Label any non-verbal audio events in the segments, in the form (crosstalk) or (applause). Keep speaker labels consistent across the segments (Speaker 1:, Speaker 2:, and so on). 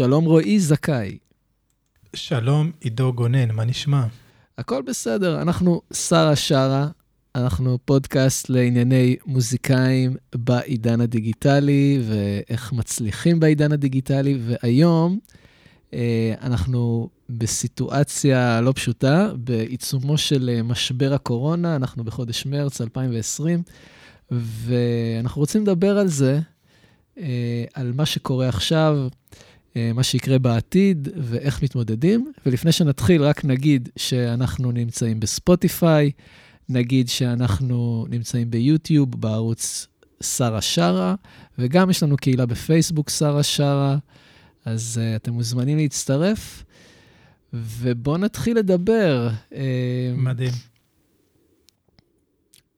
Speaker 1: שלום רועי זכאי.
Speaker 2: שלום עידו גונן, מה נשמע?
Speaker 1: הכל בסדר, אנחנו שרה שרה, אנחנו פודקאסט לענייני מוזיקאים בעידן הדיגיטלי ואיך מצליחים בעידן הדיגיטלי, והיום אה, אנחנו בסיטואציה לא פשוטה, בעיצומו של אה, משבר הקורונה, אנחנו בחודש מרץ 2020, ואנחנו רוצים לדבר על זה, אה, על מה שקורה עכשיו, מה שיקרה בעתיד ואיך מתמודדים. ולפני שנתחיל, רק נגיד שאנחנו נמצאים בספוטיפיי, נגיד שאנחנו נמצאים ביוטיוב, בערוץ שרה שרה, וגם יש לנו קהילה בפייסבוק שרה שרה, אז uh, אתם מוזמנים להצטרף. ובואו נתחיל לדבר.
Speaker 2: אה, מדהים.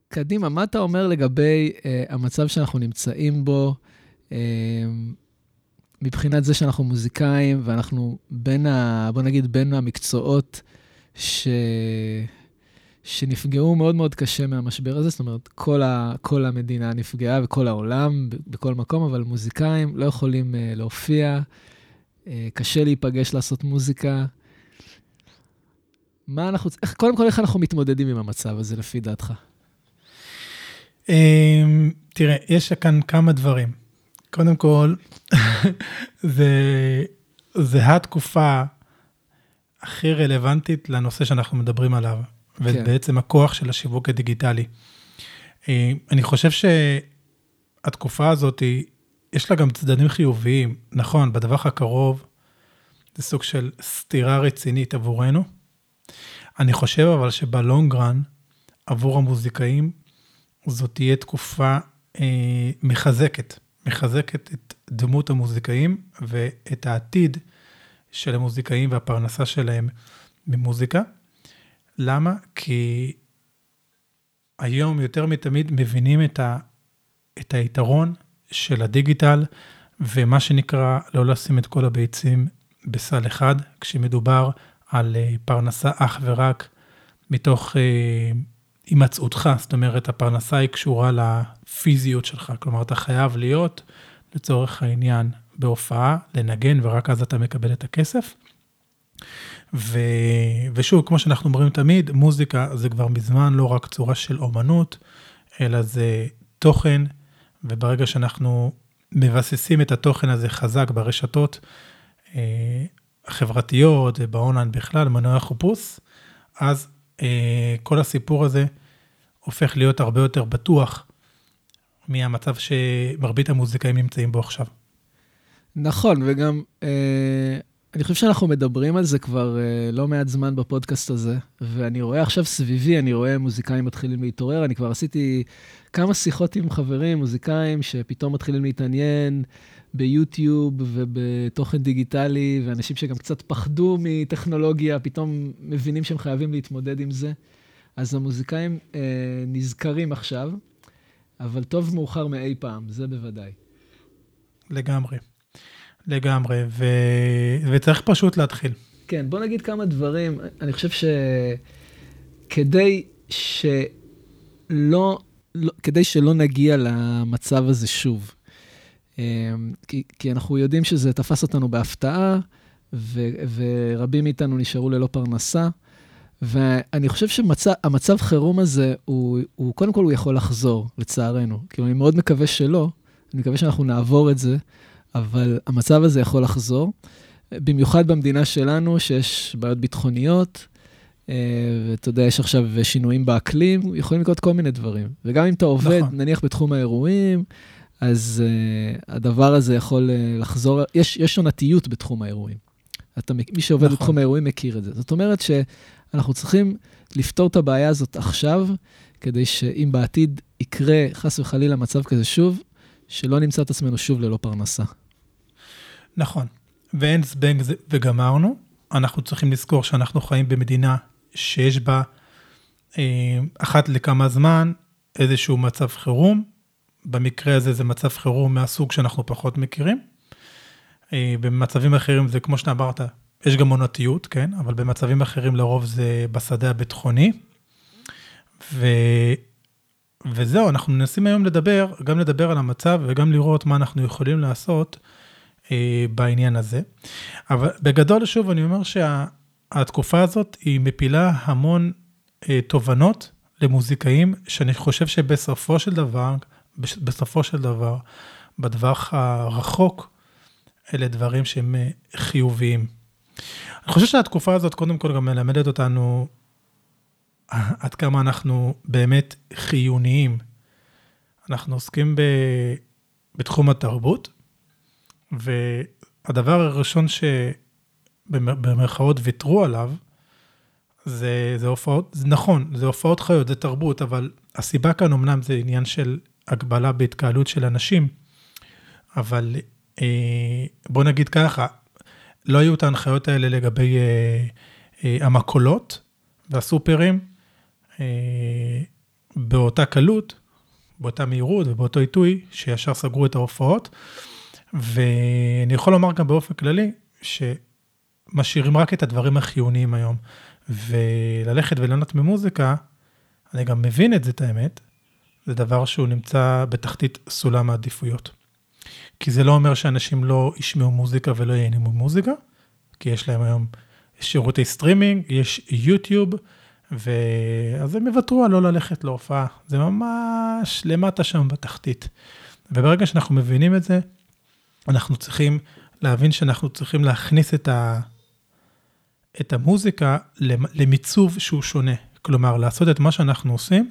Speaker 1: קדימה, מה אתה אומר לגבי uh, המצב שאנחנו נמצאים בו, uh, מבחינת זה שאנחנו מוזיקאים, ואנחנו בין ה... בוא נגיד, בין המקצועות ש... שנפגעו מאוד מאוד קשה מהמשבר הזה, זאת אומרת, כל, ה, כל המדינה נפגעה וכל העולם, בכל מקום, אבל מוזיקאים לא יכולים uh, להופיע, uh, קשה להיפגש לעשות מוזיקה. מה אנחנו, איך, קודם כל, איך אנחנו מתמודדים עם המצב הזה, לפי דעתך?
Speaker 2: Um, תראה, יש כאן כמה דברים. קודם כל, (laughs) זה, זה התקופה הכי רלוונטית לנושא שאנחנו מדברים עליו. ובעצם כן. הכוח של השיווק הדיגיטלי. אה, אני חושב שהתקופה הזאת, יש לה גם צדדים חיוביים. נכון, בטווח הקרוב זה סוג של סתירה רצינית עבורנו. אני חושב אבל שבלונגרן, עבור המוזיקאים, זאת תהיה תקופה אה, מחזקת, מחזקת את דמות המוזיקאים ואת העתיד של המוזיקאים והפרנסה שלהם ממוזיקה. למה? כי היום יותר מתמיד מבינים את, ה, את היתרון של הדיגיטל, ומה שנקרא לא לשים את כל הביצים בסל אחד, כשמדובר על אה, פרנסה אך ורק מתוך אה, הימצאותך, זאת אומרת, הפרנסה היא קשורה לפיזיות שלך, כלומר, אתה חייב להיות, לצורך העניין, בהופעה, לנגן, ורק אז אתה מקבל את הכסף. ו... ושוב, כמו שאנחנו אומרים תמיד, מוזיקה זה כבר מזמן לא רק צורה של אומנות, אלא זה תוכן, וברגע שאנחנו מבססים את התוכן הזה חזק ברשתות אה, החברתיות ובאונליין בכלל, מנועי החיפוש, אז אה, כל הסיפור הזה הופך להיות הרבה יותר בטוח מהמצב שמרבית המוזיקאים נמצאים בו עכשיו.
Speaker 1: נכון, וגם אה, אני חושב שאנחנו מדברים על זה כבר uh, לא מעט זמן בפודקאסט הזה, ואני רואה עכשיו סביבי, אני רואה מוזיקאים מתחילים להתעורר. אני כבר עשיתי כמה שיחות עם חברים, מוזיקאים, שפתאום מתחילים להתעניין ביוטיוב ובתוכן דיגיטלי, ואנשים שגם קצת פחדו מטכנולוגיה, פתאום מבינים שהם חייבים להתמודד עם זה. אז המוזיקאים uh, נזכרים עכשיו, אבל טוב מאוחר מאי פעם, זה בוודאי.
Speaker 2: לגמרי. לגמרי, ו... וצריך פשוט להתחיל.
Speaker 1: כן, בוא נגיד כמה דברים. אני חושב שכדי שלא, לא, כדי שלא נגיע למצב הזה שוב, אמ, כי, כי אנחנו יודעים שזה תפס אותנו בהפתעה, ו, ורבים מאיתנו נשארו ללא פרנסה. ואני חושב שהמצב חירום הזה, הוא, הוא, קודם כל הוא יכול לחזור, לצערנו. כאילו, אני מאוד מקווה שלא, אני מקווה שאנחנו נעבור את זה, אבל המצב הזה יכול לחזור, במיוחד במדינה שלנו, שיש בעיות ביטחוניות, אה, ואתה יודע, יש עכשיו שינויים באקלים, יכולים לקרות כל מיני דברים. וגם אם אתה עובד, נכון. נניח בתחום האירועים, אז uh, הדבר הזה יכול uh, לחזור, יש, יש עונתיות בתחום האירועים. אתה, מי שעובד נכון. בתחום האירועים מכיר את זה. זאת אומרת שאנחנו צריכים לפתור את הבעיה הזאת עכשיו, כדי שאם בעתיד יקרה חס וחלילה מצב כזה שוב, שלא נמצא את עצמנו שוב ללא פרנסה.
Speaker 2: נכון, ואין זבנג וגמרנו. אנחנו צריכים לזכור שאנחנו חיים במדינה שיש בה אה, אחת לכמה זמן איזשהו מצב חירום. במקרה הזה זה מצב חירום מהסוג שאנחנו פחות מכירים. אה, במצבים אחרים זה כמו שאמרת, יש גם עונתיות, כן? אבל במצבים אחרים לרוב זה בשדה הביטחוני. ו... וזהו, אנחנו מנסים היום לדבר, גם לדבר על המצב וגם לראות מה אנחנו יכולים לעשות אה, בעניין הזה. אבל בגדול, שוב, אני אומר שהתקופה הזאת היא מפילה המון אה, תובנות למוזיקאים, שאני חושב שבסופו של דבר, בסופו של דבר, בטווח הרחוק, אלה דברים שהם אה, חיוביים. אני חושב שהתקופה הזאת קודם כל גם מלמדת אותנו עד כמה אנחנו באמת חיוניים. אנחנו עוסקים ב, בתחום התרבות, והדבר הראשון שבמרכאות ויתרו עליו, זה, זה הופעות, זה נכון, זה הופעות חיות, זה תרבות, אבל הסיבה כאן אמנם זה עניין של הגבלה בהתקהלות של אנשים, אבל אה, בוא נגיד ככה, לא היו את ההנחיות האלה לגבי אה, אה, המכולות והסופרים אה, באותה קלות, באותה מהירות ובאותו עיתוי, שישר סגרו את ההופעות. ואני יכול לומר גם באופן כללי, שמשאירים רק את הדברים החיוניים היום. וללכת וליהנות ממוזיקה, אני גם מבין את זה, את האמת, זה דבר שהוא נמצא בתחתית סולם העדיפויות. כי זה לא אומר שאנשים לא ישמעו מוזיקה ולא ייהנו ממוזיקה, כי יש להם היום שירותי סטרימינג, יש יוטיוב, ואז הם יוותרו על לא ללכת להופעה. זה ממש למטה שם בתחתית. וברגע שאנחנו מבינים את זה, אנחנו צריכים להבין שאנחנו צריכים להכניס את, ה... את המוזיקה למיצוב שהוא שונה. כלומר, לעשות את מה שאנחנו עושים,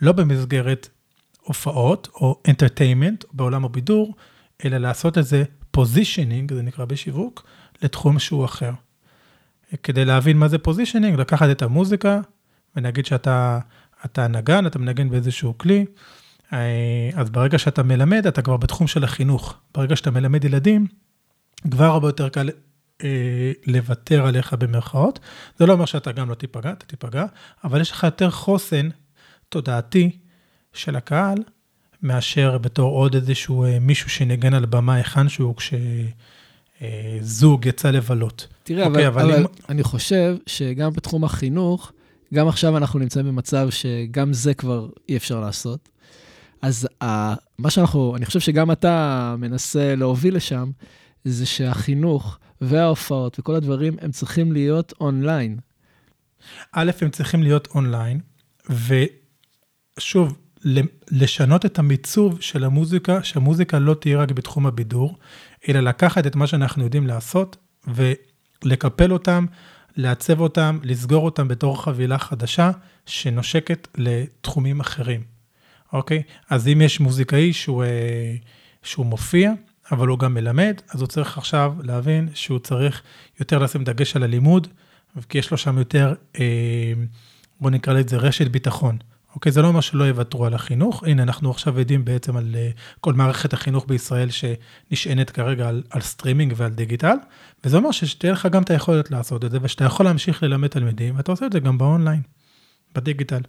Speaker 2: לא במסגרת הופעות או entertainment בעולם הבידור, אלא לעשות את זה positioning, זה נקרא בשיווק, לתחום שהוא אחר. כדי להבין מה זה positioning, לקחת את המוזיקה, ונגיד שאתה אתה נגן, אתה מנגן באיזשהו כלי, אה, אז ברגע שאתה מלמד, אתה כבר בתחום של החינוך. ברגע שאתה מלמד ילדים, כבר הרבה יותר קל אה, לוותר עליך במרכאות. זה לא אומר שאתה גם לא תיפגע, אתה תיפגע, אבל יש לך יותר חוסן תודעתי של הקהל, מאשר בתור עוד איזשהו אה, מישהו שנגן על במה היכן שהוא כשזוג אה, יצא לבלות.
Speaker 1: תראה, אוקיי, אבל, אבל, אבל אם... אני חושב שגם בתחום החינוך, גם עכשיו אנחנו נמצאים במצב שגם זה כבר אי אפשר לעשות. אז uh, מה שאנחנו, אני חושב שגם אתה מנסה להוביל לשם, זה שהחינוך וההופעות וכל הדברים, הם צריכים להיות אונליין.
Speaker 2: א', הם צריכים להיות אונליין, ושוב, לשנות את המיצוב של המוזיקה, שהמוזיקה לא תהיה רק בתחום הבידור, אלא לקחת את מה שאנחנו יודעים לעשות ולקפל אותם, לעצב אותם, לסגור אותם בתור חבילה חדשה שנושקת לתחומים אחרים, אוקיי? אז אם יש מוזיקאי שהוא, אה, שהוא מופיע, אבל הוא גם מלמד, אז הוא צריך עכשיו להבין שהוא צריך יותר לשים דגש על הלימוד, כי יש לו שם יותר, אה, בוא נקרא לזה רשת ביטחון. אוקיי, זה לא אומר שלא יוותרו על החינוך. הנה, אנחנו עכשיו יודעים בעצם על אה, כל מערכת החינוך בישראל שנשענת כרגע על, על סטרימינג ועל דיגיטל, וזה אומר שתהיה לך גם את היכולת לעשות את זה, ושאתה יכול להמשיך ללמד תלמידים, ואתה עושה את זה גם באונליין, בדיגיטל.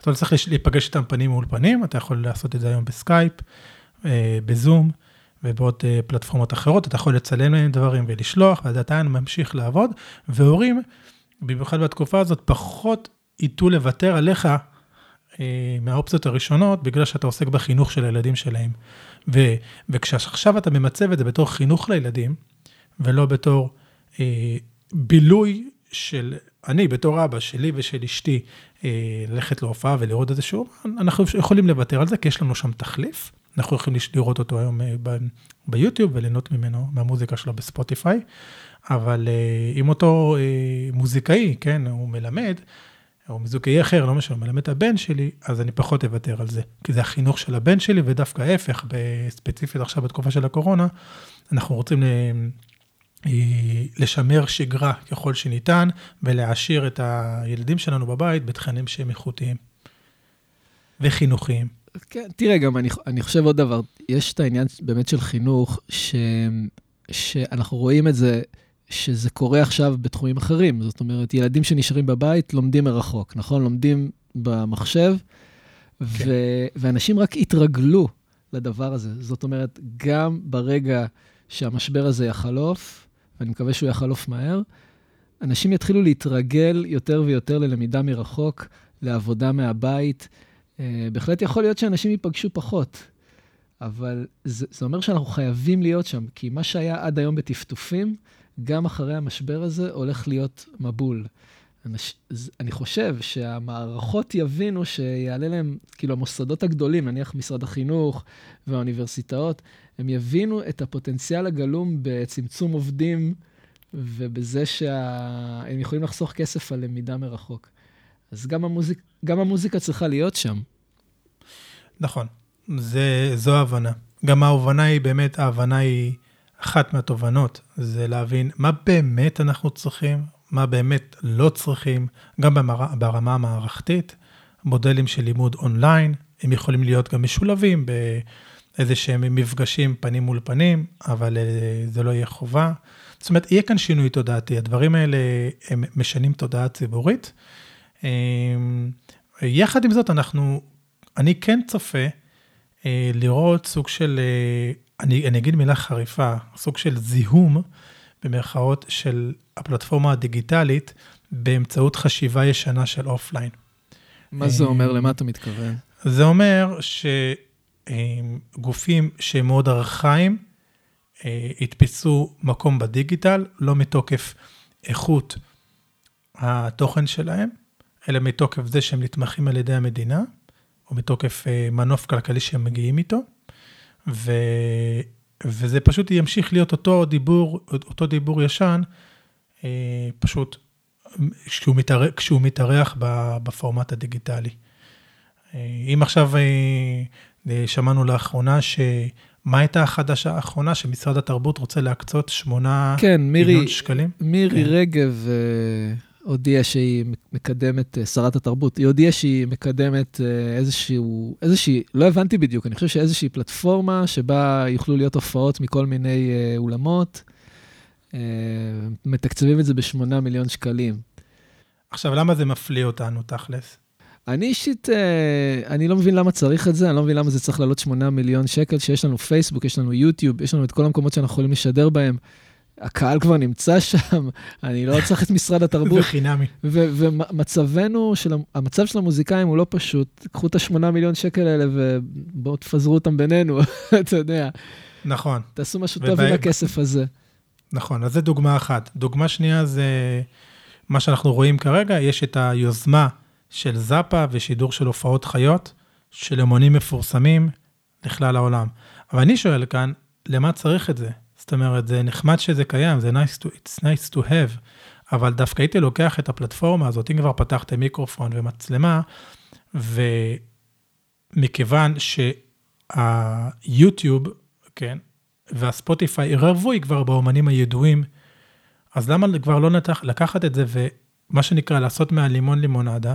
Speaker 2: אתה לא צריך להיפגש איתם פנים מול פנים, אתה יכול לעשות את זה היום בסקייפ, אה, בזום ובעוד אה, פלטפורמות אחרות, אתה יכול לצלם להם דברים ולשלוח, ואז אתה ממשיך לעבוד, והורים, במיוחד בתקופה הזאת, פחות ייטו לוותר עליך אה, מהאופציות הראשונות, בגלל שאתה עוסק בחינוך של הילדים שלהם. ו, וכשעכשיו אתה ממצב את זה בתור חינוך לילדים, ולא בתור אה, בילוי של, אני בתור אבא שלי ושל אשתי, אה, ללכת להופעה ולראות את זה שוב, אנחנו יכולים לוותר על זה, כי יש לנו שם תחליף. אנחנו יכולים לראות אותו היום אה, ב, ביוטיוב וליהנות ממנו, מהמוזיקה שלו בספוטיפיי. אבל אה, אם אותו אה, מוזיקאי, כן, הוא מלמד, או מזוגי אחר, לא משנה, מלמד את הבן שלי, אז אני פחות אוותר על זה. כי זה החינוך של הבן שלי, ודווקא ההפך, ספציפית עכשיו בתקופה של הקורונה, אנחנו רוצים אה, לשמר שגרה ככל שניתן, ולהעשיר את הילדים שלנו בבית בתכנים שהם איכותיים וחינוכיים.
Speaker 1: כן, תראה, גם אני, אני חושב עוד דבר, יש את העניין באמת של חינוך, ש, שאנחנו רואים את זה שזה קורה עכשיו בתחומים אחרים. זאת אומרת, ילדים שנשארים בבית לומדים מרחוק, נכון? לומדים במחשב, כן. ו- ואנשים רק התרגלו לדבר הזה. זאת אומרת, גם ברגע שהמשבר הזה יחלוף, ואני מקווה שהוא יחלוף מהר, אנשים יתחילו להתרגל יותר ויותר ללמידה מרחוק, לעבודה מהבית. Uh, בהחלט יכול להיות שאנשים ייפגשו פחות. אבל זה, זה אומר שאנחנו חייבים להיות שם, כי מה שהיה עד היום בטפטופים, גם אחרי המשבר הזה הולך להיות מבול. אני חושב שהמערכות יבינו שיעלה להם, כאילו המוסדות הגדולים, נניח משרד החינוך והאוניברסיטאות, הם יבינו את הפוטנציאל הגלום בצמצום עובדים ובזה שהם יכולים לחסוך כסף על למידה מרחוק. אז גם, המוזיק, גם המוזיקה צריכה להיות שם.
Speaker 2: נכון, זה, זו ההבנה. גם ההבנה היא באמת, ההבנה היא אחת מהתובנות, זה להבין מה באמת אנחנו צריכים, מה באמת לא צריכים, גם. ברמה המערכתית, מודלים של לימוד אונליין, הם יכולים להיות גם משולבים באיזה שהם מפגשים פנים מול פנים, אבל אה, זה לא יהיה חובה. זאת אומרת, יהיה כאן שינוי תודעתי, הדברים האלה הם משנים תודעה ציבורית. אה, יחד עם זאת, אנחנו, אני כן צופה אה, לראות סוג של, אני, אני אגיד מילה חריפה, סוג של זיהום, במרכאות, של הפלטפורמה הדיגיטלית באמצעות חשיבה ישנה של אופליין.
Speaker 1: מה זה אומר? למה אתה מתכוון?
Speaker 2: זה אומר שגופים שהם מאוד ארכאיים, יתפסו מקום בדיגיטל, לא מתוקף איכות התוכן שלהם, אלא מתוקף זה שהם נתמכים על ידי המדינה, או מתוקף מנוף כלכלי שהם מגיעים איתו, ו... וזה פשוט ימשיך להיות אותו דיבור, אותו דיבור ישן, אה, פשוט כשהוא, מתאר, כשהוא מתארח בפורמט הדיגיטלי. אה, אם עכשיו אה, שמענו לאחרונה ש... מה הייתה החדשה האחרונה שמשרד התרבות רוצה להקצות 8
Speaker 1: כן,
Speaker 2: מיליון שקלים?
Speaker 1: מירי כן. רגב הודיעה שהיא מקדמת, שרת התרבות, היא הודיעה שהיא מקדמת איזשהו, איזושהי, לא הבנתי בדיוק, אני חושב שאיזושהי פלטפורמה שבה יוכלו להיות הופעות מכל מיני אולמות. אה, מתקצבים את זה ב-8 מיליון שקלים.
Speaker 2: עכשיו, למה זה מפליא אותנו, תכלס?
Speaker 1: אני אישית, אה, אני לא מבין למה צריך את זה, אני לא מבין למה זה צריך לעלות 8 מיליון שקל, שיש לנו פייסבוק, יש לנו יוטיוב, יש לנו את כל המקומות שאנחנו יכולים לשדר בהם. הקהל כבר נמצא שם, (laughs) אני לא צריך את משרד התרבות.
Speaker 2: זה חינמי.
Speaker 1: ומצבנו, של, המצב של המוזיקאים הוא לא פשוט. קחו את ה-8 מיליון שקל האלה ובואו תפזרו אותם בינינו, (laughs) אתה יודע.
Speaker 2: נכון.
Speaker 1: תעשו משהו טוב עם הכסף הזה.
Speaker 2: נכון, אז זו דוגמה אחת. דוגמה שנייה זה מה שאנחנו רואים כרגע, יש את היוזמה של זאפה ושידור של הופעות חיות, של אמנים מפורסמים לכלל העולם. אבל אני שואל כאן, למה צריך את זה? זאת אומרת, זה נחמד שזה קיים, זה nice to, it's nice to have, אבל דווקא הייתי לוקח את הפלטפורמה הזאת, אם כבר פתחתם מיקרופון ומצלמה, ומכיוון שהיוטיוב, כן, והספוטיפיי ערבוי כבר באומנים הידועים, אז למה כבר לא נתח, לקחת את זה ומה שנקרא לעשות מהלימון לימונדה,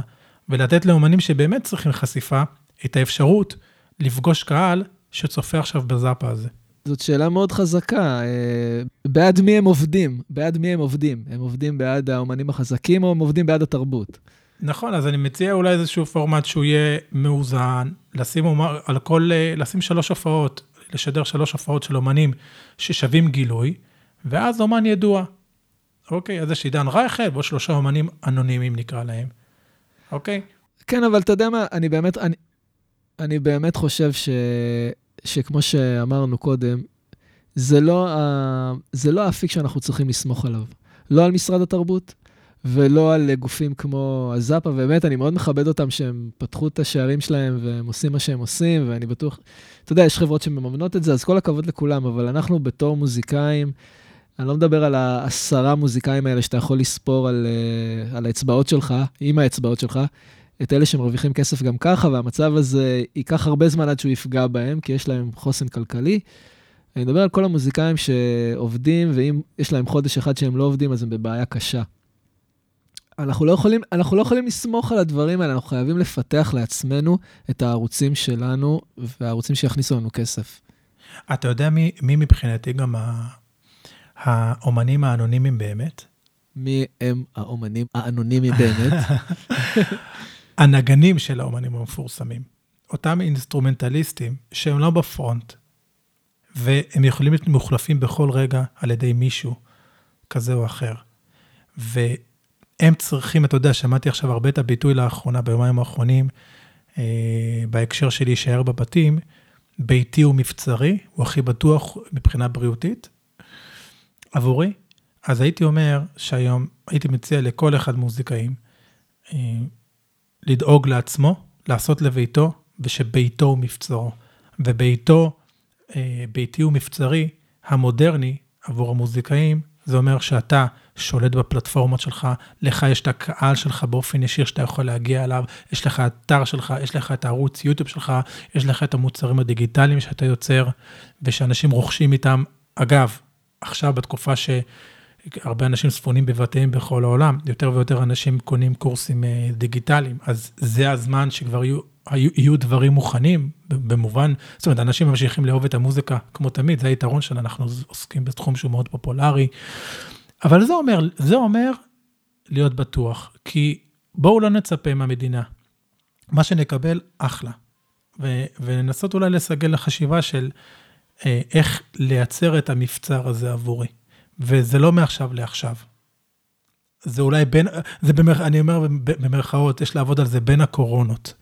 Speaker 2: ולתת לאומנים שבאמת צריכים חשיפה, את האפשרות לפגוש קהל שצופה עכשיו בזאפה הזה.
Speaker 1: זאת שאלה מאוד חזקה. אה, בעד מי הם עובדים? בעד מי הם עובדים? הם עובדים בעד האומנים החזקים או הם עובדים בעד התרבות?
Speaker 2: נכון, אז אני מציע אולי איזשהו פורמט שהוא יהיה מאוזן, לשים, על כל, אה, לשים שלוש הופעות לשדר שלוש הופעות של אומנים ששווים גילוי, ואז אומן ידוע. אוקיי, אז יש עידן רייכל ועוד שלושה אומנים אנונימיים נקרא להם. אוקיי?
Speaker 1: כן, אבל אתה יודע מה, אני באמת, אני, אני באמת חושב ש, שכמו שאמרנו קודם, זה לא, ה, זה לא האפיק שאנחנו צריכים לסמוך עליו. לא על משרד התרבות, ולא על גופים כמו הזאפה, ובאמת, אני מאוד מכבד אותם שהם פתחו את השערים שלהם והם עושים מה שהם עושים, ואני בטוח, אתה יודע, יש חברות שמממנות את זה, אז כל הכבוד לכולם, אבל אנחנו בתור מוזיקאים, אני לא מדבר על העשרה מוזיקאים האלה שאתה יכול לספור על, אה, על האצבעות שלך, עם האצבעות שלך, את אלה שמרוויחים כסף גם ככה, והמצב הזה ייקח הרבה זמן עד שהוא יפגע בהם, כי יש להם חוסן כלכלי. אני מדבר על כל המוזיקאים שעובדים, ואם יש להם חודש אחד שהם לא עובדים, אז הם בבעיה קשה. אנחנו לא, יכולים, אנחנו לא יכולים לסמוך על הדברים האלה, אנחנו חייבים לפתח לעצמנו את הערוצים שלנו והערוצים שיכניסו לנו כסף.
Speaker 2: אתה יודע מי, מי מבחינתי גם האומנים האנונימיים באמת?
Speaker 1: מי הם האומנים האנונימיים באמת? (laughs)
Speaker 2: הנגנים של האומנים המפורסמים. אותם אינסטרומנטליסטים שהם לא ב front, והם יכולים להיות מוחלפים בכל רגע על ידי מישהו כזה או אחר. ו... הם צריכים, אתה יודע, שמעתי עכשיו הרבה את הביטוי לאחרונה, ביומיים האחרונים, אה, בהקשר של להישאר בבתים, ביתי ומבצרי, הוא הכי בטוח מבחינה בריאותית עבורי. אז הייתי אומר שהיום הייתי מציע לכל אחד מוזיקאים אה, לדאוג לעצמו, לעשות לביתו, ושביתו הוא מבצרו. וביתו, אה, ביתי ומבצרי, המודרני, עבור המוזיקאים, זה אומר שאתה שולט בפלטפורמות שלך, לך יש את הקהל שלך באופן ישיר שאתה יכול להגיע אליו, יש לך אתר שלך, יש לך את הערוץ יוטיוב שלך, יש לך את המוצרים הדיגיטליים שאתה יוצר, ושאנשים רוכשים איתם. אגב, עכשיו בתקופה שהרבה אנשים צפונים בבתיהם בכל העולם, יותר ויותר אנשים קונים קורסים אה, דיגיטליים, אז זה הזמן שכבר יהיו, יהיו דברים מוכנים, במובן, זאת אומרת, אנשים ממשיכים לאהוב את המוזיקה כמו תמיד, זה היתרון שלנו, אנחנו עוסקים בתחום שהוא מאוד פופולרי. אבל זה אומר, זה אומר להיות בטוח, כי בואו לא נצפה מהמדינה. מה שנקבל, אחלה. ו, ולנסות אולי לסגל לחשיבה של אה, איך לייצר את המבצר הזה עבורי. וזה לא מעכשיו לעכשיו. זה אולי בין, זה במר, אני אומר במרכאות, יש לעבוד על זה בין הקורונות.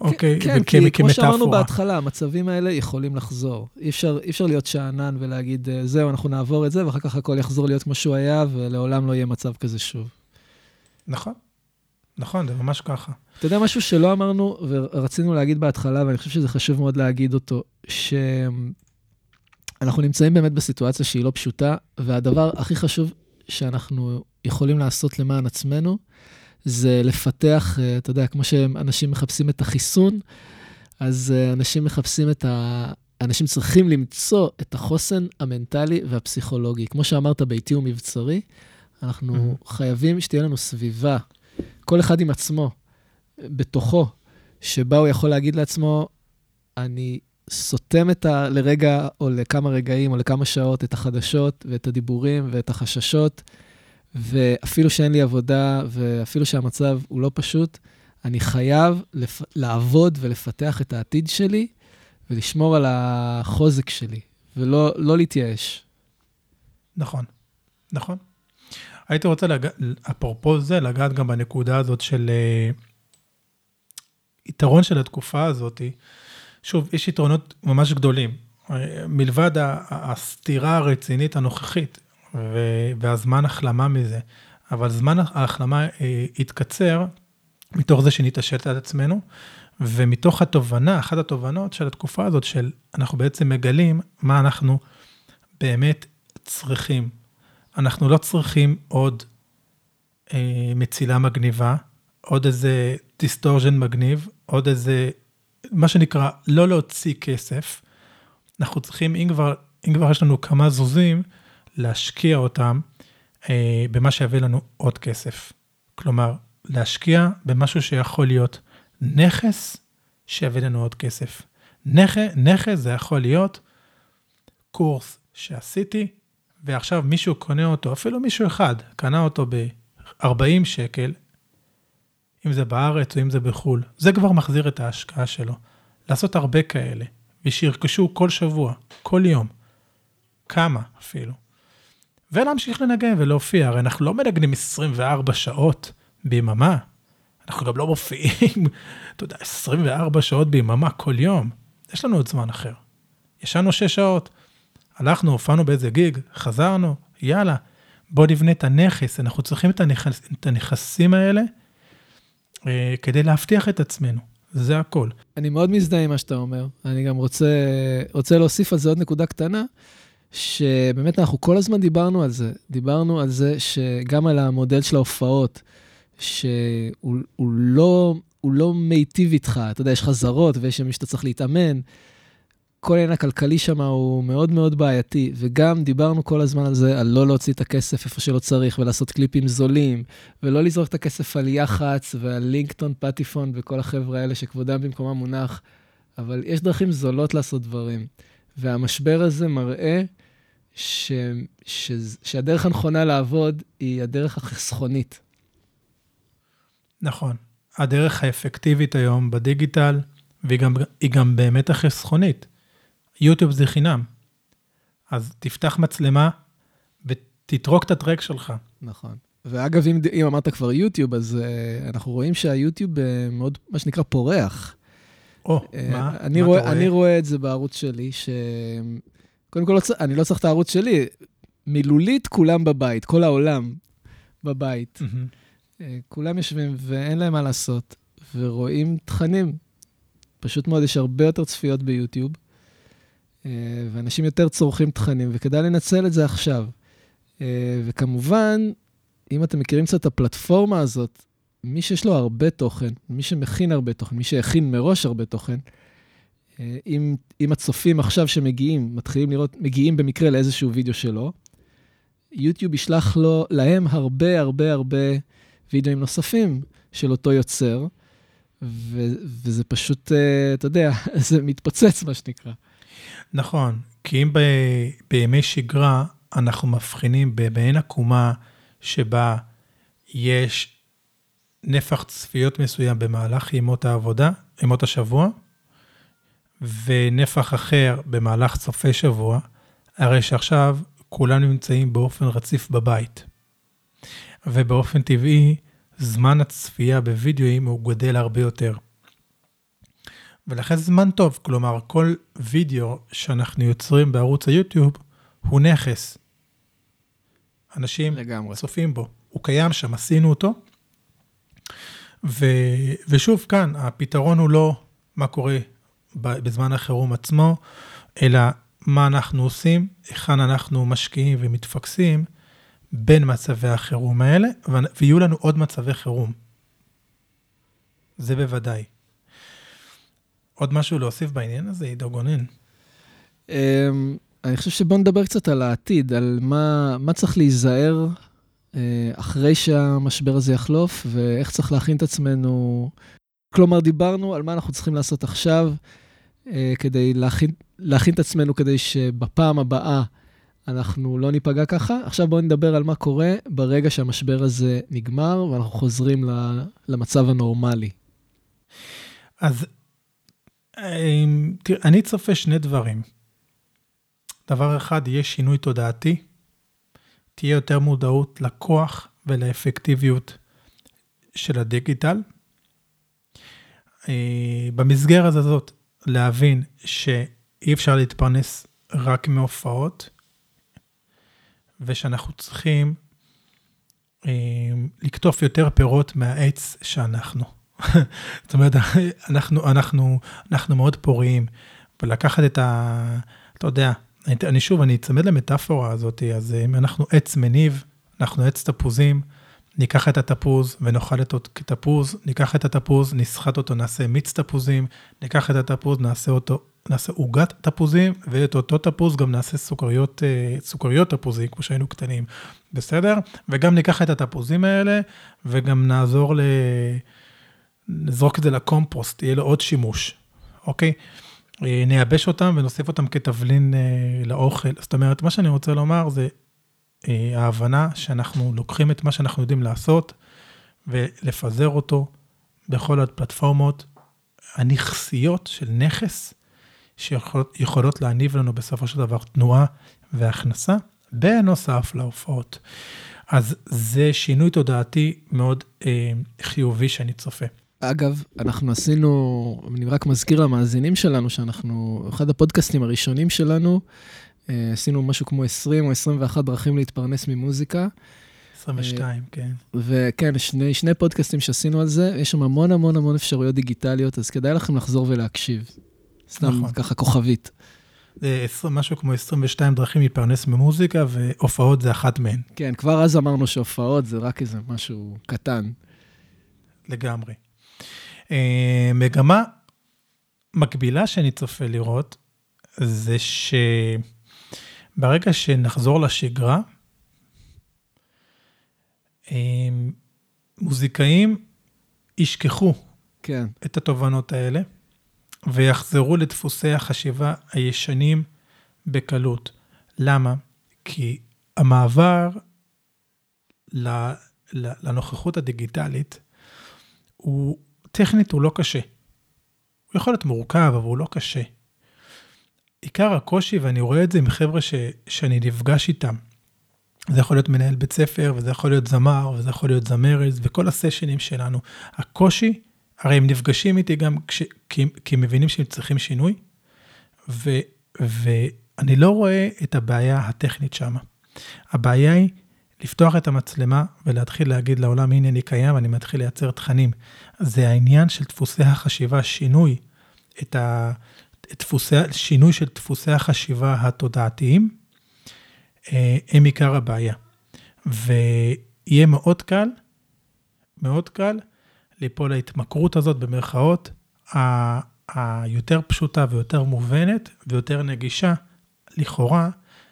Speaker 1: אוקיי, כן, כי כמטאפורה. כמו שאמרנו בהתחלה, המצבים האלה יכולים לחזור. אי אפשר, אי אפשר להיות שאנן ולהגיד, אה, זהו, אנחנו נעבור את זה, ואחר כך הכל יחזור להיות כמו שהוא היה, ולעולם לא יהיה מצב כזה שוב.
Speaker 2: נכון, נכון, זה ממש ככה.
Speaker 1: אתה יודע משהו שלא אמרנו, ורצינו להגיד בהתחלה, ואני חושב שזה חשוב מאוד להגיד אותו, שאנחנו נמצאים באמת בסיטואציה שהיא לא פשוטה, והדבר הכי חשוב שאנחנו יכולים לעשות למען עצמנו, זה לפתח, אה, אתה יודע, כמו שאנשים מחפשים את החיסון, אז אה, אנשים מחפשים את ה... אנשים צריכים למצוא את החוסן המנטלי והפסיכולוגי. כמו שאמרת, ביתי ומבצרי, אנחנו mm-hmm. חייבים שתהיה לנו סביבה, כל אחד עם עצמו, בתוכו, שבה הוא יכול להגיד לעצמו, אני סותם את ה... לרגע, או לכמה רגעים, או לכמה שעות, את החדשות, ואת הדיבורים, ואת החששות, ואפילו שאין לי עבודה, ואפילו שהמצב הוא לא פשוט, אני חייב לפ... לעבוד ולפתח את העתיד שלי, ולשמור על החוזק שלי, ולא לא להתייאש.
Speaker 2: נכון, נכון. הייתי רוצה, לג... אפרופו זה, לגעת גם בנקודה הזאת של uh, יתרון של התקופה הזאת. שוב, יש יתרונות ממש גדולים. מלבד הסתירה הרצינית הנוכחית, והזמן החלמה מזה. אבל זמן ההחלמה אה, התקצר מתוך זה שנתעשת על עצמנו, ומתוך התובנה, אחת התובנות של התקופה הזאת, של אנחנו בעצם מגלים מה אנחנו באמת צריכים. אנחנו לא צריכים עוד אה, מצילה מגניבה, עוד איזה דיסטורז'ן מגניב, עוד איזה, מה שנקרא, לא להוציא כסף. אנחנו צריכים, אם כבר, אם כבר יש לנו כמה זוזים, להשקיע אותם אה, במה שיביא לנו עוד כסף. כלומר, להשקיע במשהו שיכול להיות נכס שיביא לנו עוד כסף. נכ, נכס זה יכול להיות קורס שעשיתי, ועכשיו מישהו קונה אותו, אפילו מישהו אחד, קנה אותו ב-40 שקל, אם זה בארץ או אם זה בחו"ל, זה כבר מחזיר את ההשקעה שלו. לעשות הרבה כאלה, ושירכשו כל שבוע, כל יום, כמה אפילו. ולהמשיך לנגן ולהופיע. הרי אנחנו לא מנגנים 24 שעות ביממה, אנחנו גם לא מופיעים, אתה יודע, 24 שעות ביממה כל יום. יש לנו עוד זמן אחר. ישנו 6 שעות, הלכנו, הופענו באיזה גיג, חזרנו, יאללה, בוא נבנה את הנכס, אנחנו צריכים את, הנכס, את הנכסים האלה כדי להבטיח את עצמנו. זה הכל.
Speaker 1: אני מאוד מזדהה עם מה שאתה אומר. אני גם רוצה, רוצה להוסיף על זה עוד נקודה קטנה. שבאמת אנחנו כל הזמן דיברנו על זה. דיברנו על זה שגם על המודל של ההופעות, שהוא לא, לא מיטיב איתך. אתה יודע, יש חזרות ויש מי שאתה צריך להתאמן. כל העניין הכלכלי שם הוא מאוד מאוד בעייתי, וגם דיברנו כל הזמן על זה, על לא להוציא את הכסף איפה שלא צריך, ולעשות קליפים זולים, ולא לזרוק את הכסף על יח"צ ועל לינקטון, פטיפון וכל החבר'ה האלה שכבודם במקומם מונח, אבל יש דרכים זולות לעשות דברים. והמשבר הזה מראה ש, ש, שהדרך הנכונה לעבוד היא הדרך החסכונית.
Speaker 2: נכון. הדרך האפקטיבית היום בדיגיטל, והיא גם, גם באמת החסכונית. יוטיוב זה חינם. אז תפתח מצלמה ותתרוק את הטרק שלך.
Speaker 1: נכון. ואגב, אם, אם אמרת כבר יוטיוב, אז uh, אנחנו רואים שהיוטיוב uh, מאוד, מה שנקרא, פורח.
Speaker 2: או,
Speaker 1: אה,
Speaker 2: מה?
Speaker 1: אני
Speaker 2: מה
Speaker 1: רואה,
Speaker 2: אתה
Speaker 1: אני רואה את זה בערוץ שלי, ש... קודם כל, לא אני לא צריך את הערוץ שלי. מילולית, כולם בבית, כל העולם בבית.
Speaker 2: מהמם.
Speaker 1: אה, כולם יושבים ואין להם מה לעשות, ורואים תכנים. פשוט מאוד, יש הרבה יותר צפיות ביוטיוב, ואנשים יותר צורכים תכנים, וכדאי לנצל את זה עכשיו. אה, וכמובן, אם אתם מכירים קצת את הפלטפורמה הזאת, מי שיש לו הרבה תוכן, מי שמכין הרבה תוכן, מי שהכין מראש הרבה תוכן, אה, אם, אם הצופים עכשיו שמגיעים, מתחילים לראות, מגיעים במקרה לאיזשהו וידאו שלו, יוטיוב ישלח לו, להם הרבה הרבה הרבה וידאוים נוספים של אותו יוצר, ו, וזה פשוט, אה, אתה יודע, (laughs) זה מתפוצץ, מה שנקרא.
Speaker 2: נכון, כי אם ב, בימי שגרה אנחנו מבחינים במעין עקומה שבה יש נפח צפיות מסוים במהלך ימות העבודה, ימות השבוע, ונפח אחר במהלך סופי שבוע, הרי שעכשיו כולם נמצאים באופן רציף בבית. ובאופן טבעי, זמן הצפייה בווידאוים הוא גדל הרבה יותר. ולכן זה זמן טוב, כלומר, כל וידאו שאנחנו יוצרים בערוץ היוטיוב הוא נכס. אנשים
Speaker 1: לגמרי.
Speaker 2: צופים בו, הוא קיים שם, עשינו אותו. ו, ושוב, כאן, הפתרון הוא לא מה קורה בזמן החירום עצמו, אלא מה אנחנו עושים, היכן אנחנו משקיעים ומתפקסים בין מצבי החירום האלה, ו- ויהיו לנו עוד מצבי חירום. זה בוודאי. עוד משהו להוסיף בעניין הזה, עידו גונן?
Speaker 1: אמ, אני חושב שבואו נדבר קצת על העתיד, על מה, מה צריך להיזהר אה, אחרי שהמשבר הזה יחלוף, ואיך צריך להכין את עצמנו. כלומר, דיברנו על מה אנחנו צריכים לעשות עכשיו, אה, כדי להכין, להכין את עצמנו כדי שבפעם הבאה אנחנו לא ניפגע ככה. עכשיו בואו נדבר על מה קורה ברגע שהמשבר הזה נגמר, ואנחנו חוזרים למצב הנורמלי.
Speaker 2: אז תראה, אני צופה שני דברים. דבר אחד, יהיה שינוי תודעתי, תהיה יותר מודעות לכוח ולאפקטיביות של הדיגיטל. אה, במסגרת הזאת, להבין שאי אפשר להתפרנס רק מהופעות, ושאנחנו צריכים אה, לקטוף יותר פירות מהעץ שאנחנו. (laughs) זאת אומרת, אנחנו, אנחנו, אנחנו מאוד פוריים, ולקחת את ה... אתה יודע, אני, אני שוב, אני אצמד למטאפורה הזאת, אז אם אנחנו עץ מניב, אנחנו עץ תפוזים, ניקח את התפוז ונאכל אותו כתפוז, ניקח את התפוז, נסחט אותו, נעשה מיץ תפוזים, ניקח את התפוז, נעשה אותו, נעשה עוגת תפוזים, ואת אותו תפוז גם נעשה סוכריות, אה, סוכריות תפוזים, כמו שהיינו קטנים, בסדר? וגם ניקח את התפוזים האלה, וגם נעזור ל... נזרוק את זה לקומפוסט, יהיה לו עוד שימוש, אוקיי? אה, נייבש אותם ונוסיף אותם כתבלין אה, לאוכל. זאת אומרת, מה שאני רוצה לומר זה אה, ההבנה שאנחנו לוקחים את מה שאנחנו יודעים לעשות ולפזר אותו בכל הפלטפורמות הנכסיות של נכס שיכולות להניב לנו בסופו של דבר תנועה והכנסה, בנוסף להופעות. אז זה שינוי תודעתי מאוד אה, חיובי שאני צופה.
Speaker 1: אגב, אנחנו עשינו, אני רק מזכיר למאזינים שלנו, שאנחנו, אחד הפודקאסטים הראשונים שלנו, אה, עשינו משהו כמו 20 או 21 דרכים להתפרנס ממוזיקה.
Speaker 2: 22, כן.
Speaker 1: וכן, שני, שני פודקאסטים שעשינו על זה, יש שם המון המון המון אפשרויות דיגיטליות, אז כדאי לכם לחזור ולהקשיב. סתם
Speaker 2: נכון.
Speaker 1: ככה כוכבית.
Speaker 2: זה 20, משהו כמו 22 דרכים להתפרנס ממוזיקה, והופעות זה אחת מהן,
Speaker 1: כן, כבר אז אמרנו שהופעות זה רק איזה משהו קטן.
Speaker 2: לגמרי. אה, מגמה מקבילה שאני צופה לראות, זה שברגע שנחזור לשגרה, אה, מוזיקאים ישכחו
Speaker 1: כן,
Speaker 2: את התובנות האלה, ויחזרו לדפוסי החשיבה הישנים בקלות. למה? כי המעבר לנוכחות הדיגיטלית, הוא טכנית הוא לא קשה. הוא יכול להיות מורכב, אבל הוא לא קשה. עיקר הקושי, ואני רואה את זה עם חבר'ה ש, שאני נפגש איתם, זה יכול להיות מנהל בית ספר, וזה יכול להיות זמר, וזה יכול להיות זמרת, וכל הסשנים שלנו. הקושי הרי הם נפגשים איתי גם כש, כי, כי הם מבינים שהם צריכים שינוי, ו, ואני לא רואה את הבעיה הטכנית שם. הבעיה היא לפתוח את המצלמה ולהתחיל להגיד לעולם, הנה אני קיים, ואני מתחיל לייצר תכנים. זה העניין של דפוסי החשיבה, שינוי, את ה... דפוסי, שינוי של דפוסי החשיבה התודעתיים, אה, הם עיקר הבעיה. ויהיה מאוד קל, מאוד קל, ליפול להתמכרות הזאת במרכאות, היותר פשוטה ויותר מובנת ויותר נגישה, לכאורה,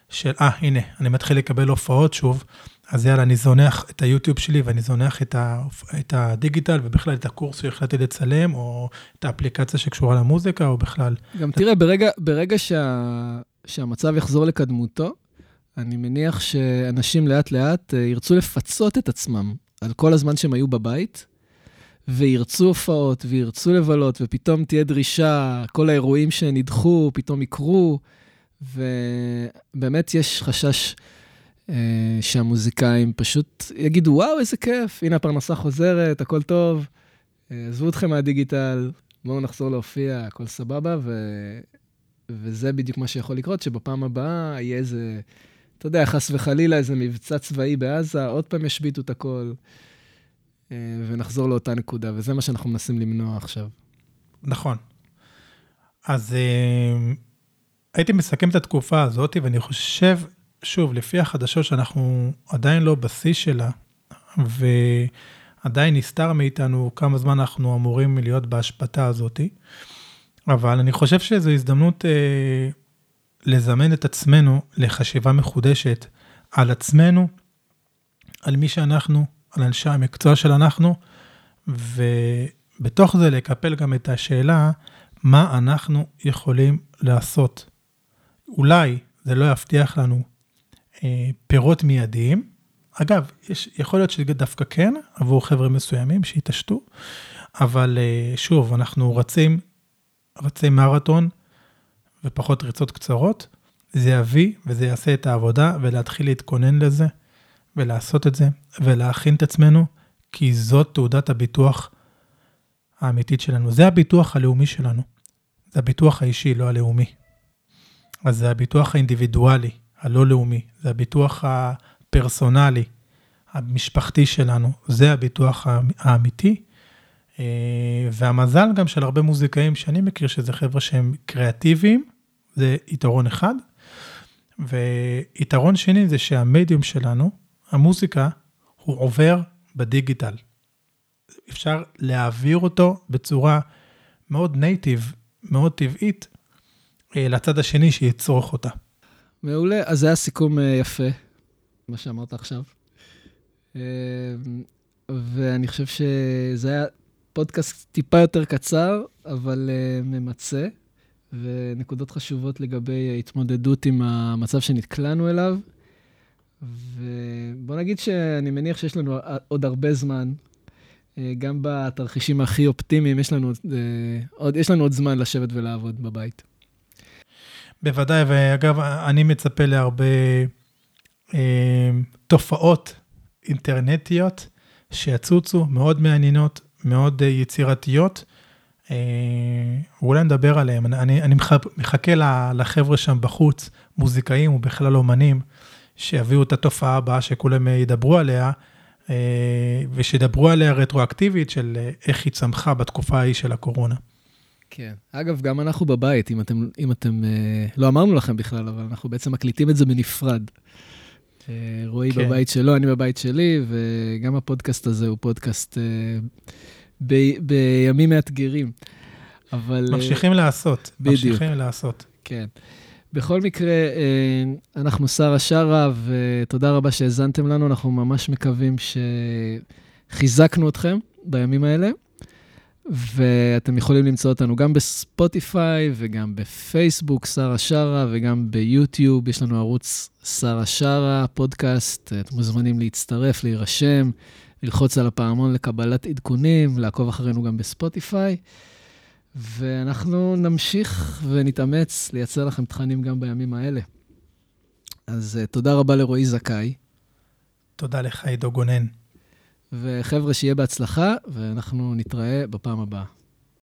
Speaker 2: של אה, ah, הנה, אני מתחיל לקבל הופעות שוב, אז יאללה, אני זונח את היוטיוב שלי ואני זונח את, ה, את הדיגיטל ובכלל את הקורס שהחלטתי לצלם, או את האפליקציה שקשורה למוזיקה, או בכלל.
Speaker 1: גם תראה, ברגע, ברגע שה, שהמצב יחזור לקדמותו, אני מניח שאנשים לאט-לאט אה, ירצו לפצות את עצמם על כל הזמן שהם היו בבית, וירצו הופעות, וירצו לבלות, ופתאום תהיה דרישה, כל האירועים שנדחו פתאום יקרו, ובאמת יש חשש שהמוזיקאים פשוט יגידו, וואו, איזה כיף, הנה הפרנסה חוזרת, הכל טוב, אה, עזבו אתכם מהדיגיטל, בואו נחזור להופיע, הכל סבבה, ו... וזה בדיוק מה שיכול לקרות, שבפעם הבאה יהיה איזה, אתה יודע, חס וחלילה, איזה מבצע צבאי בעזה, עוד פעם ישביתו את הכל, אה, ונחזור לאותה נקודה, וזה מה שאנחנו מנסים למנוע עכשיו.
Speaker 2: נכון. אז הייתי מסכם את התקופה הזאת, ואני חושב שוב, לפי החדשות שאנחנו עדיין לא בשיא שלה, ועדיין נסתר מאיתנו כמה זמן אנחנו אמורים להיות בהשפטה הזאת, אבל אני חושב שזו הזדמנות אה, לזמן את עצמנו לחשיבה מחודשת על עצמנו, על מי שאנחנו, על אנשי המקצוע של אנחנו, ובתוך זה לקפל גם את השאלה, מה אנחנו יכולים לעשות. אולי זה לא יבטיח לנו פירות מיידיים. אגב, יש, יכול להיות שדווקא כן, עבור חבר'ה מסוימים שהתעשתו, אבל אה, שוב, אנחנו רצים, רצי מרתון ופחות ריצות קצרות, זה יביא וזה יעשה את העבודה ולהתחיל להתכונן לזה ולעשות את זה ולהכין את עצמנו, כי זאת תעודת הביטוח האמיתית שלנו. זה הביטוח הלאומי שלנו. זה הביטוח האישי, לא הלאומי. אז זה הביטוח האינדיבידואלי. הלא לאומי, זה הביטוח הפרסונלי, המשפחתי שלנו, זה הביטוח האמיתי. אה, והמזל גם של הרבה מוזיקאים שאני מכיר, שזה חבר'ה שהם קריאטיביים, זה יתרון אחד. ויתרון שני זה שהמדיום שלנו, המוזיקה, הוא עובר בדיגיטל. אפשר להעביר אותו בצורה מאוד נייטיב, מאוד טבעית, אה, לצד השני שיצרוך אותה.
Speaker 1: מעולה, אז זה היה סיכום אה, יפה, מה שאמרת עכשיו. אה, ואני חושב שזה היה פודקאסט טיפה יותר קצר, אבל אה, ממצה, ונקודות חשובות לגבי התמודדות עם המצב שנקלענו אליו. ובוא נגיד שאני מניח שיש לנו עוד הרבה זמן, גם בתרחישים הכי אופטימיים, יש לנו עוד, יש לנו עוד זמן לשבת ולעבוד בבית.
Speaker 2: בוודאי, ואגב, אני מצפה להרבה אה, תופעות אינטרנטיות שיצוצו, מאוד מעניינות, מאוד אה, יצירתיות. אה, אולי נדבר עליהן. אני, אני מחכה לחבר'ה שם בחוץ, מוזיקאים ובכלל אומנים, שיביאו את התופעה הבאה שכולם ידברו עליה, אה, ושידברו עליה רטרואקטיבית של אה, איך היא צמחה בתקופה ההיא של הקורונה.
Speaker 1: כן. אגב, גם אנחנו בבית, אם אתם, אם אתם, אה, לא אמרנו לכם בכלל, אבל אנחנו בעצם מקליטים את זה בנפרד. אה, רועי כן. בבית שלו, אני בבית שלי, וגם הפודקאסט הזה הוא פודקאסט אה, ב, בימים מאתגרים. אבל...
Speaker 2: ממשיכים לעשות. בדיוק. ממשיכים לעשות.
Speaker 1: כן. בכל מקרה, אנחנו שרה שרה, ותודה רבה שהאזנתם לנו. אנחנו ממש מקווים שחיזקנו אתכם בימים האלה. ואתם יכולים למצוא אותנו גם בספוטיפיי וגם בפייסבוק, שרה שרה, וגם ביוטיוב. יש לנו ערוץ שרה שרה, פודקאסט. אתם מוזמנים להצטרף, להירשם, ללחוץ על הפעמון לקבלת עדכונים, לעקוב אחרינו גם בספוטיפיי. ואנחנו נמשיך ונתאמץ לייצר לכם תכנים גם בימים האלה. אז uh, תודה רבה לרועי זכאי.
Speaker 2: תודה לך, עידו גונן.
Speaker 1: וחבר'ה, שיהיה בהצלחה, ואנחנו נתראה בפעם הבאה.